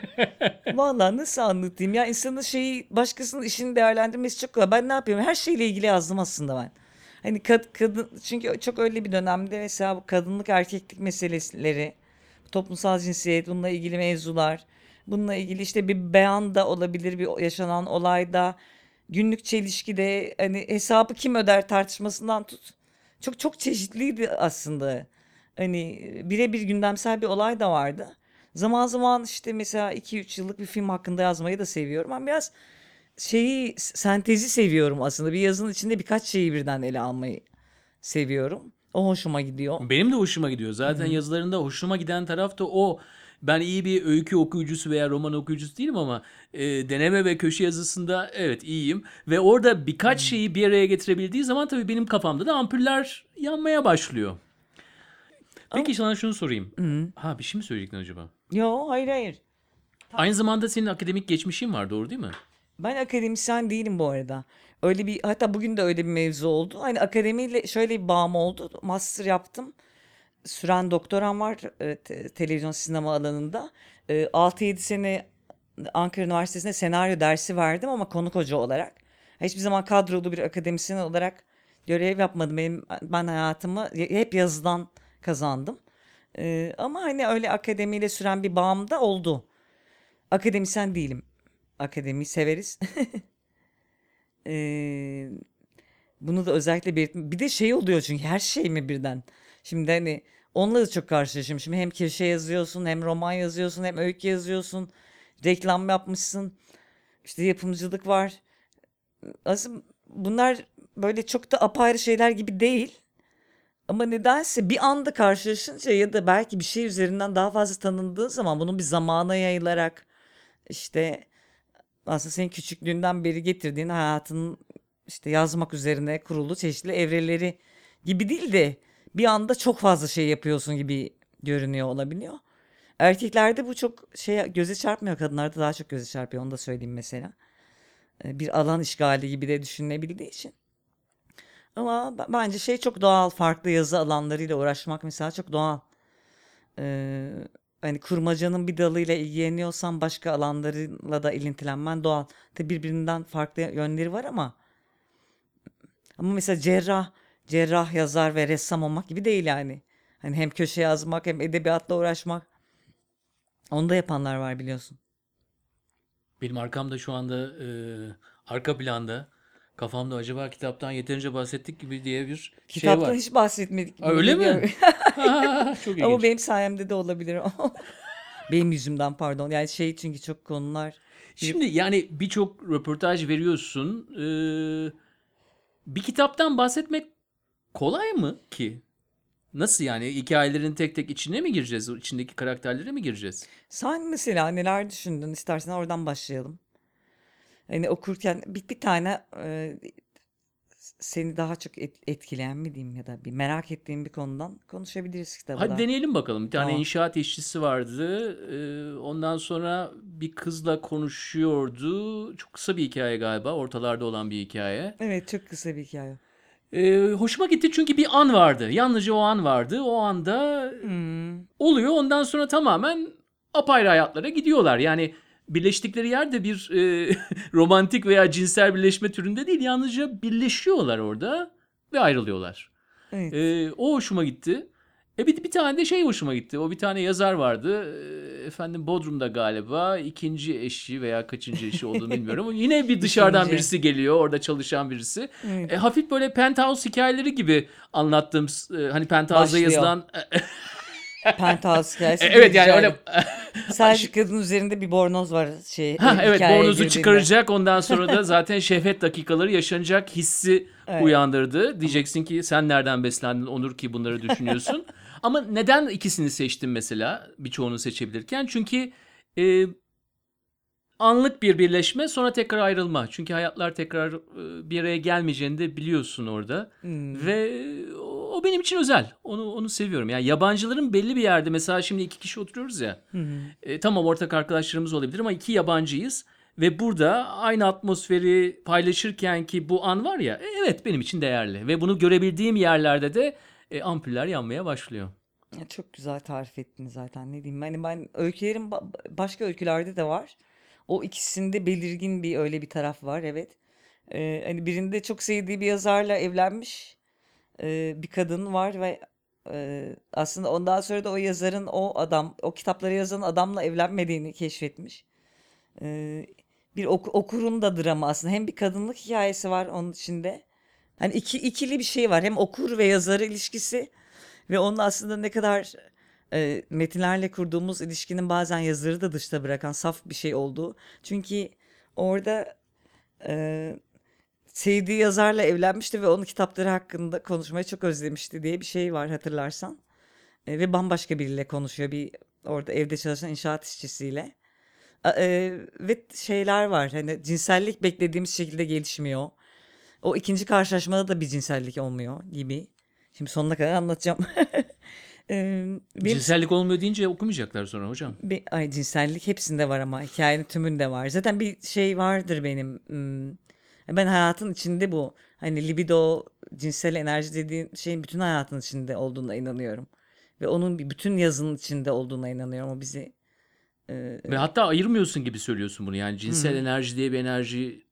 vallahi nasıl anlatayım ya insanın şeyi başkasının işini değerlendirmesi çok kolay. Ben ne yapıyorum? Her şeyle ilgili yazdım aslında ben. Hani kad- kadın çünkü çok öyle bir dönemde mesela bu kadınlık erkeklik meseleleri, toplumsal cinsiyet, bununla ilgili mevzular, bununla ilgili işte bir beyan da olabilir bir yaşanan olayda, günlük çelişkide hani hesabı kim öder tartışmasından tut. Çok çok çeşitliydi aslında. Hani birebir gündemsel bir olay da vardı. Zaman zaman işte mesela 2-3 yıllık bir film hakkında yazmayı da seviyorum. Ben biraz şeyi sentezi seviyorum aslında. Bir yazının içinde birkaç şeyi birden ele almayı seviyorum. O hoşuma gidiyor. Benim de hoşuma gidiyor. Zaten yazılarında hoşuma giden taraf da o. Ben iyi bir öykü okuyucusu veya roman okuyucusu değilim ama e, deneme ve köşe yazısında evet iyiyim. Ve orada birkaç şeyi bir araya getirebildiği zaman tabii benim kafamda da ampuller yanmaya başlıyor. Peki sana şunu sorayım. Ha bir şey mi söyleyecektin acaba? Yo hayır hayır. Aynı zamanda senin akademik geçmişin var doğru değil mi? Ben akademisyen değilim bu arada. Öyle bir hatta bugün de öyle bir mevzu oldu. Hani akademiyle şöyle bir bağım oldu. Master yaptım. Süren doktoram var e, te- televizyon sinema alanında. E, 6-7 sene Ankara Üniversitesi'nde senaryo dersi verdim ama konuk hoca olarak. Hiçbir zaman kadrolu bir akademisyen olarak görev yapmadım. Benim, ben hayatımı hep yazıdan kazandım. E, ama hani öyle akademiyle süren bir bağım da oldu. Akademisyen değilim. Akademiyi severiz. Eee, bunu da özellikle belirttim. Bir de şey oluyor çünkü her şey mi birden? Şimdi hani onunla da çok karşılaşıyorum. Şimdi hem köşe yazıyorsun, hem roman yazıyorsun, hem öykü yazıyorsun. Reklam yapmışsın. İşte yapımcılık var. Aslında bunlar böyle çok da apayrı şeyler gibi değil. Ama nedense bir anda karşılaşınca ya da belki bir şey üzerinden daha fazla tanındığı zaman bunun bir zamana yayılarak işte aslında senin küçüklüğünden beri getirdiğin hayatının işte yazmak üzerine kurulu çeşitli evreleri gibi değil de bir anda çok fazla şey yapıyorsun gibi görünüyor olabiliyor. Erkeklerde bu çok şey göze çarpmıyor. Kadınlarda daha çok göze çarpıyor. Onu da söyleyeyim mesela. Ee, Bir alan işgali gibi de düşünülebildiği için. Ama bence şey çok doğal. Farklı yazı alanlarıyla uğraşmak mesela çok doğal. Ee, hani kurmacanın bir dalıyla ilgileniyorsan başka alanlarla da ilintilenmen doğal. Tabii birbirinden farklı yönleri var ama ama mesela cerrah, cerrah yazar ve ressam olmak gibi değil yani. Hani hem köşe yazmak hem edebiyatla uğraşmak. Onu da yapanlar var biliyorsun. Benim arkamda şu anda e, arka planda kafamda acaba kitaptan yeterince bahsettik gibi diye bir şey Kitaptan var. hiç bahsetmedik. Aa, öyle mi? Biliyorum. Çok Ama ilginç. benim sayemde de olabilir. benim yüzümden pardon. Yani şey çünkü çok konular. Şimdi yani birçok röportaj veriyorsun. Ee, bir kitaptan bahsetmek kolay mı ki? Nasıl yani? Hikayelerin tek tek içine mi gireceğiz? İçindeki karakterlere mi gireceğiz? Sen mesela neler düşündün? İstersen oradan başlayalım. Hani okurken bir, bir tane e, seni daha çok et- etkileyen mi diyeyim ya da bir merak ettiğin bir konudan konuşabiliriz kitabı Hadi deneyelim bakalım. Bir tane Tamam. inşaat işçisi vardı. Ee, ondan sonra bir kızla konuşuyordu. Çok kısa bir hikaye galiba. Ortalarda olan bir hikaye. Evet çok kısa bir hikaye. Ee, hoşuma gitti çünkü bir an vardı. Yalnızca o an vardı. O anda Hmm. oluyor. Ondan sonra tamamen apayrı hayatlara gidiyorlar. Yani birleştikleri yerde bir e, romantik veya cinsel birleşme türünde değil. Yalnızca birleşiyorlar orada ve ayrılıyorlar. Evet. E, o hoşuma gitti. E bir, bir tane de şey hoşuma gitti. O bir tane yazar vardı. E, efendim Bodrum'da galiba ikinci eşi veya kaçıncı eşi olduğunu bilmiyorum. Yine bir dışarıdan İkinci. birisi geliyor. Orada çalışan birisi. Evet. E, hafif böyle penthouse hikayeleri gibi anlattığım e, hani penthouse'da yazılan Penthouse hikayesi. E, evet yani öyle Sadece kadın üzerinde bir bornoz var şey. Ha evet bornozu girdiğinde. çıkaracak ondan sonra da zaten şehvet dakikaları yaşanacak hissi Evet. uyandırdı. Diyeceksin ki sen nereden beslendin Onur ki bunları düşünüyorsun. Ama neden ikisini seçtim mesela birçoğunu seçebilirken? Çünkü e, anlık bir birleşme sonra tekrar ayrılma. Çünkü hayatlar tekrar e, bir araya gelmeyeceğini de biliyorsun orada. Hmm. Ve o benim için özel. Onu onu seviyorum. Yani yabancıların belli bir yerde mesela şimdi iki kişi oturuyoruz ya. Hı. E, tamam ortak arkadaşlarımız olabilir ama iki yabancıyız. Ve burada aynı atmosferi paylaşırken ki bu an var ya e, evet benim için değerli. Ve bunu görebildiğim yerlerde de e, ampuller yanmaya başlıyor. Ya Çok güzel tarif ettin zaten ne diyeyim. Hani ben öykülerim ba- başka öykülerde de var. O ikisinde belirgin bir öyle bir taraf var evet. Ee, hani birinde çok sevdiği bir yazarla evlenmiş e, bir kadın var ve e, aslında ondan sonra da o yazarın o adam o kitapları yazan adamla evlenmediğini keşfetmiş. Ee, bir oku- okurun da dramı aslında hem bir kadınlık hikayesi var onun içinde. Hani iki ikili bir şey var hem okur ve yazarı ilişkisi ve onun aslında ne kadar e, metinlerle kurduğumuz ilişkinin bazen yazarı da dışta bırakan saf bir şey olduğu. Çünkü orada e, sevdiği yazarla evlenmişti ve onun kitapları hakkında konuşmayı çok özlemişti diye bir şey var hatırlarsan. E, ve bambaşka biriyle konuşuyor bir orada evde çalışan inşaat işçisiyle. E, ve şeyler var hani cinsellik beklediğimiz şekilde gelişmiyor. O ikinci karşılaşmada da bir cinsellik olmuyor gibi. Şimdi sonuna kadar anlatacağım. Ee, benim, Cinsellik olmuyor deyince okumayacaklar sonra hocam. bir, ay cinsellik hepsinde var ama hikayenin tümünde var. Zaten bir şey vardır benim. hmm, Ben hayatın içinde bu. Hani libido, cinsel enerji dediğin şeyin bütün hayatın içinde olduğuna inanıyorum. Ve onun bir bütün yazının içinde olduğuna inanıyorum. O bizi e, Ve hatta ayırmıyorsun gibi söylüyorsun bunu. Yani cinsel Hı. enerji diye bir enerji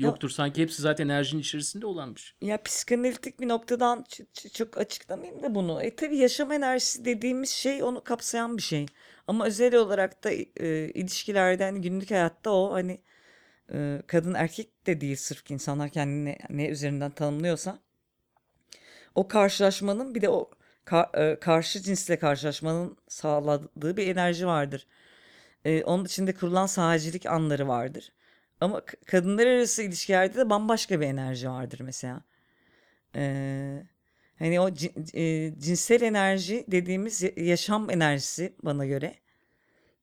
yoktur. Sanki hepsi zaten enerjinin içerisinde olanmış. Ya psikanalitik bir noktadan çok açıklamayayım da bunu. E tabii yaşam enerjisi dediğimiz şey onu kapsayan bir şey. Ama özel olarak da e, ilişkilerde hani günlük hayatta o hani e, kadın erkek de değil sırf ki insanlar kendini ne, ne üzerinden tanımlıyorsa o karşılaşmanın bir de o ka- e, karşı cinsle karşılaşmanın sağladığı bir enerji vardır. E, onun içinde kurulan sahicilik anları vardır. Ama kadınlar arası ilişkilerde de bambaşka bir enerji vardır mesela. Ee, hani o cin- e, cinsel enerji dediğimiz ya- yaşam enerjisi bana göre.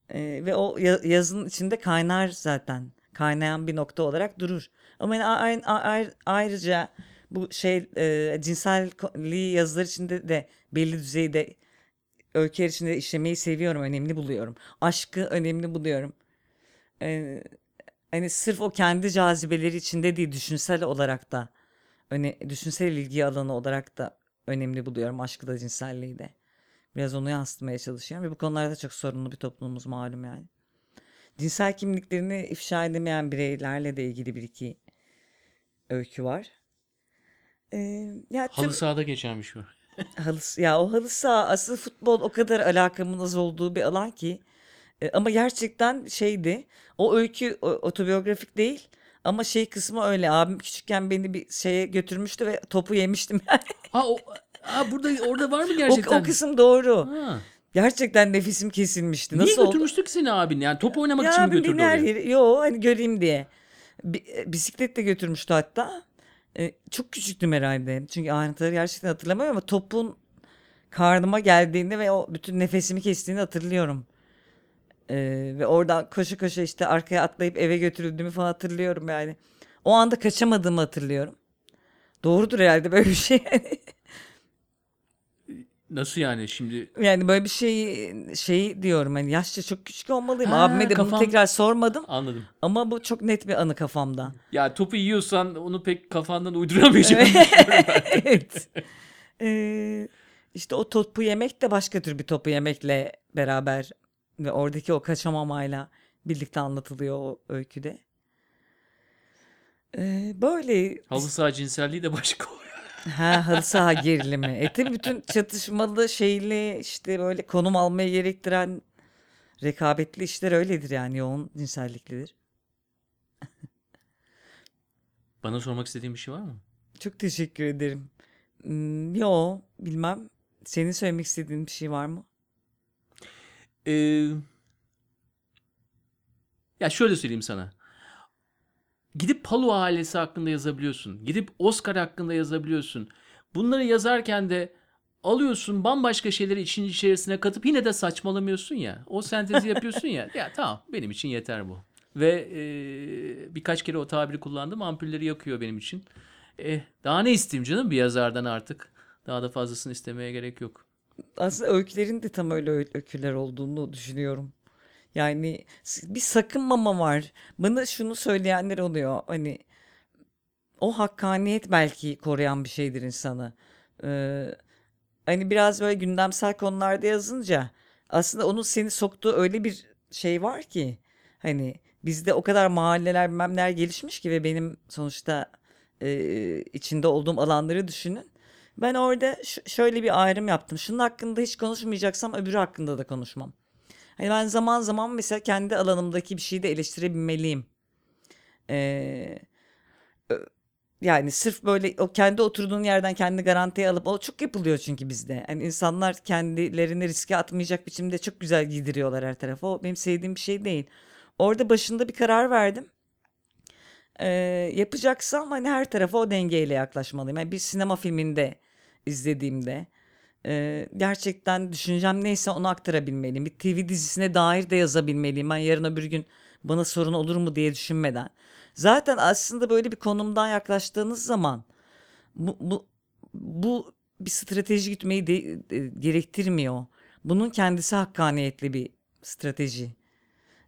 Ee, ve o ya- yazının içinde kaynar zaten. Kaynayan bir nokta olarak durur. Ama yani ayrıca bu şey e, cinselliği yazılar içinde de belli düzeyde öyküler içinde işlemeyi seviyorum, önemli buluyorum. Aşkı önemli buluyorum. Ee, hani sırf o kendi cazibeleri içinde değil, düşünsel olarak da öne, düşünsel ilgi alanı olarak da önemli buluyorum aşkı da cinselliği de. Biraz onu yansıtmaya çalışıyorum ve bu konularda çok sorunlu bir toplumumuz malum yani. Cinsel kimliklerini ifşa edemeyen bireylerle de ilgili bir iki öykü var. Ee, ya tüm- Halı sahada geçermiş bu. Halı, ya o halı saha asıl futbol o kadar alakamın az olduğu bir alan ki E, ama gerçekten şeydi. O öykü o- otobiyografik değil. Ama şey kısmı öyle. Abim küçükken beni bir şeye götürmüştü ve topu yemiştim. Ha o ha burada orada var mı o, gerçekten? o kısım doğru. Ha. Gerçekten nefesim kesilmişti. Niye Nasıl oldu? götürmüştü ki seni abin? Yani top oynamak Ya için mi götürdü her yere, yo hani göreyim diye. E, bisikletle götürmüştü hatta. E, çok küçüktüm herhalde. Çünkü ayrıntıları gerçekten hatırlamıyorum ama topun karnıma geldiğini ve o bütün nefesimi kestiğini hatırlıyorum. E, ve oradan koşu koşu işte arkaya atlayıp eve götürüldüğümü falan hatırlıyorum yani. O anda kaçamadığımı hatırlıyorum. Doğrudur herhalde böyle bir şey. Nasıl yani şimdi? yani böyle bir şey şey diyorum hani yaşça çok küçük olmalıyım. Ha, Abime de bunu kafam- tekrar sormadım. Anladım. Ama bu çok net bir anı kafamda. Ya topu yiyorsan onu pek kafandan uyduramayacağım. evet. Ee, işte o topu yemek de başka tür bir topu yemekle beraber ve oradaki o kaçamamayla birlikte anlatılıyor o öyküde. Ee, böyle Halı saha cinselliği de başka oluyor. ha halı saha gerilimi. E tabii bütün çatışmalı şeyli işte böyle konum almayı gerektiren rekabetli işler öyledir yani yoğun cinselliklidir. Bana sormak istediğin bir şey var mı? Çok teşekkür ederim. Hmm, yo bilmem. Senin söylemek istediğin bir şey var mı? Ee, ya şöyle söyleyeyim sana. Gidip Palu ailesi hakkında yazabiliyorsun. Gidip Oscar hakkında yazabiliyorsun. Bunları yazarken de alıyorsun bambaşka şeyleri için içerisine katıp yine de saçmalamıyorsun ya. O sentezi yapıyorsun ya. Ya tamam benim için yeter bu. Ve e, birkaç kere o tabiri kullandım. Ampulleri yakıyor benim için. Eh, daha ne isteyeyim canım bir yazardan artık. Daha da fazlasını istemeye gerek yok. Aslında öykülerin de tam öyle öy- öyküler olduğunu düşünüyorum. Yani bir sakınmama var. Bana şunu söyleyenler oluyor. Hani o hakkaniyet belki koruyan bir şeydir insanı. Ee, hani biraz böyle gündemsel konularda yazınca aslında onun seni soktuğu öyle bir şey var ki hani bizde o kadar mahalleler bilmem neler gelişmiş ki ve benim sonuçta e, içinde olduğum alanları düşünün. Ben orada şöyle bir ayrım yaptım. Şunun hakkında hiç konuşmayacaksam öbürü hakkında da konuşmam. Hani ben zaman zaman mesela kendi alanımdaki bir şeyi de eleştirebilmeliyim. Ee, yani sırf böyle o kendi oturduğun yerden kendi garantiye alıp o çok yapılıyor çünkü bizde. Hani insanlar kendilerini riske atmayacak biçimde çok güzel giydiriyorlar her tarafa. O benim sevdiğim bir şey değil. Orada başında bir karar verdim. Ee, yapacaksam hani her tarafa o dengeyle yaklaşmalıyım. Yani bir sinema filminde izlediğimde e, gerçekten düşüncem neyse onu aktarabilmeliyim. Bir TV dizisine dair de yazabilmeliyim. Ben yarın öbür gün bana sorun olur mu diye düşünmeden. Zaten aslında böyle bir konumdan yaklaştığınız zaman bu, bu, bu bir strateji gütmeyi de, e, gerektirmiyor. Bunun kendisi hakkaniyetli bir strateji.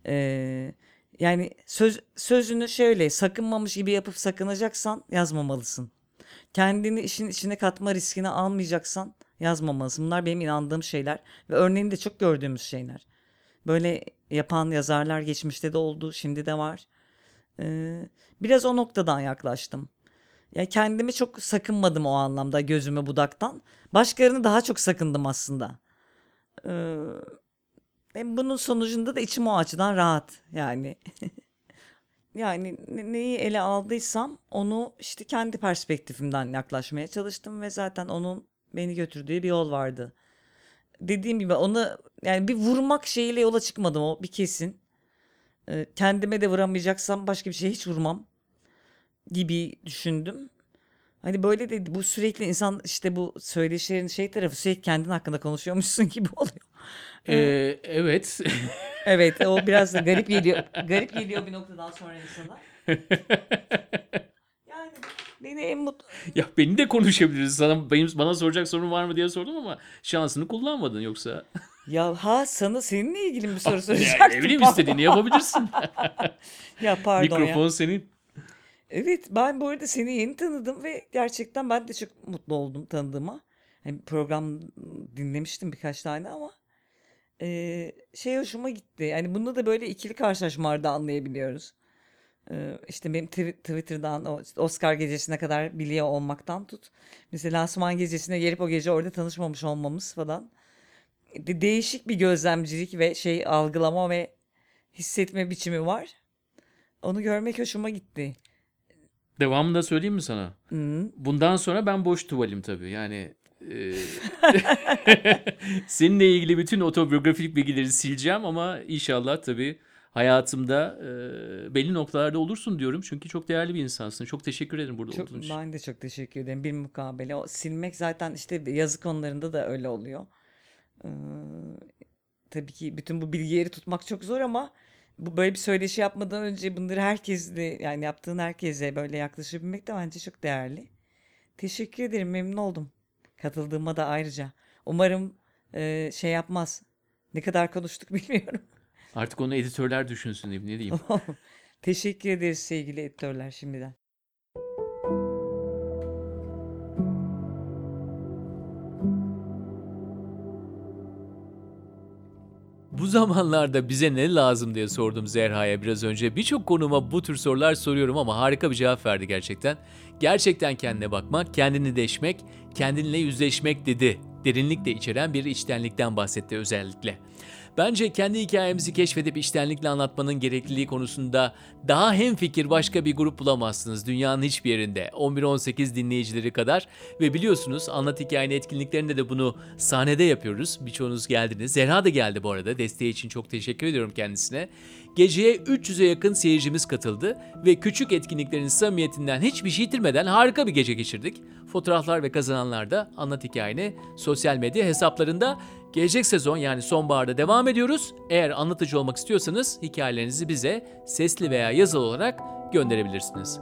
Ee, yani söz, sözünü şöyle sakınmamış gibi yapıp sakınacaksan yazmamalısın. Kendini işin içine katma riskini almayacaksan yazmamalısın. Bunlar benim inandığım şeyler ve örneğini de çok gördüğümüz şeyler. Böyle yapan yazarlar geçmişte de oldu, şimdi de var. Ee, biraz o noktadan yaklaştım. Ya kendimi çok sakınmadım o anlamda gözümü budaktan. Başkalarını daha çok sakındım aslında. Ee, bunun sonucunda da içim o açıdan rahat yani. Yani ne- neyi ele aldıysam onu işte kendi perspektifimden yaklaşmaya çalıştım ve zaten onun beni götürdüğü bir yol vardı. Dediğim gibi onu yani bir vurmak şeyiyle yola çıkmadım o bir kesin. Ee, kendime de vuramayacaksam başka bir şey hiç vurmam gibi düşündüm. Hani böyle de bu sürekli insan işte bu söyleşilerin şey tarafı sürekli kendin hakkında konuşuyormuşsun gibi oluyor. Ee, evet. Evet o biraz da garip geliyor. Garip geliyor bir noktadan sonra insana. Yani beni en mutlu... ya beni de konuşabiliriz. Sana benim bana soracak sorun var mı diye sordum ama şansını kullanmadın yoksa. Ya ha sana seninle ilgili bir soru Yani soracaktım. ne bileyim istediğini yapabilirsin. Ya pardon Mikrofon ya. senin. Evet ben bu arada seni yeni tanıdım ve gerçekten ben de çok mutlu oldum tanıdığıma. Hani program dinlemiştim birkaç tane ama eee, şey hoşuma gitti. Yani bunu da böyle ikili karşılaşmalarda anlayabiliyoruz. Eee, işte benim tw- Twitter'dan o Oscar gecesine kadar biliyor olmaktan tut. Mesela lansman gecesine gelip o gece orada tanışmamış olmamız falan. de- değişik bir gözlemcilik ve şey algılama ve hissetme biçimi var. Onu görmek hoşuma gitti. Devamını da söyleyeyim mi sana? Hı. Bundan sonra ben boş tuvalim tabii. Yani e, seninle ilgili bütün otobiyografik bilgileri sileceğim ama inşallah tabii hayatımda e, belli noktalarda olursun diyorum. Çünkü çok değerli bir insansın. Çok teşekkür ederim burada Çok, olduğun için. ben de çok teşekkür ederim. Bir mukabele. O silmek zaten işte yazı konularında da öyle oluyor. Ee, tabii ki bütün bu bilgileri tutmak çok zor ama bu böyle bir söyleşi yapmadan önce bunları herkesle yani yaptığın herkese böyle yaklaşabilmek de bence çok değerli. Teşekkür ederim. Memnun oldum. Katıldığıma da ayrıca. Umarım e, şey yapmaz. Ne kadar konuştuk bilmiyorum. Artık onu editörler düşünsün. Ne diyeyim? Teşekkür ederiz sevgili editörler şimdiden. Bu zamanlarda bize ne lazım diye sordum Zerha'ya biraz önce. Birçok konuma bu tür sorular soruyorum ama harika bir cevap verdi gerçekten. Gerçekten kendine bakmak, kendini deşmek, kendinle yüzleşmek dedi. Derinlikle içeren bir içtenlikten bahsetti özellikle. Bence kendi hikayemizi keşfedip içtenlikle anlatmanın gerekliliği konusunda daha hemfikir başka bir grup bulamazsınız dünyanın hiçbir yerinde. 11-18 dinleyicileri kadar ve biliyorsunuz Anlat Hikayeni etkinliklerinde de bunu sahnede yapıyoruz. Birçoğunuz geldiniz. Zerha da geldi bu arada. Desteği için çok teşekkür ediyorum kendisine. Geceye 300'e yakın seyircimiz katıldı ve küçük etkinliklerin samimiyetinden hiçbir şey yitirmeden harika bir gece geçirdik. Fotoğraflar ve kazananlar da Anlat Hikayeni sosyal medya hesaplarında Gelecek sezon yani sonbaharda devam ediyoruz. Eğer anlatıcı olmak istiyorsanız hikayelerinizi bize sesli veya yazılı olarak gönderebilirsiniz.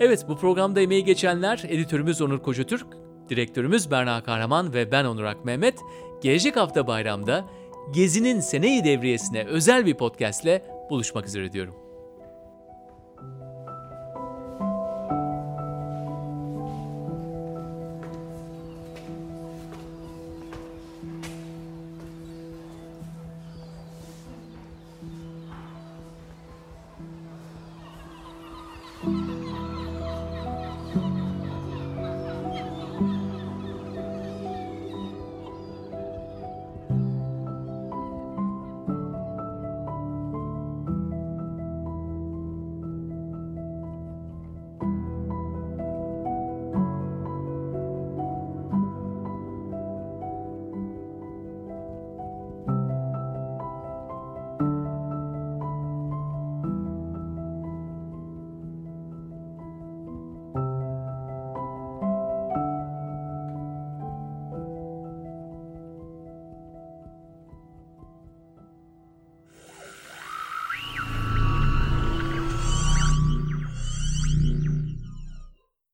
Evet bu programda emeği geçenler editörümüz Onur Kocatürk, direktörümüz Berna Kahraman ve ben Onur Ak Mehmet. Gelecek hafta bayramda Gezi'nin seneyi devriyesine özel bir podcastle buluşmak üzere diyorum.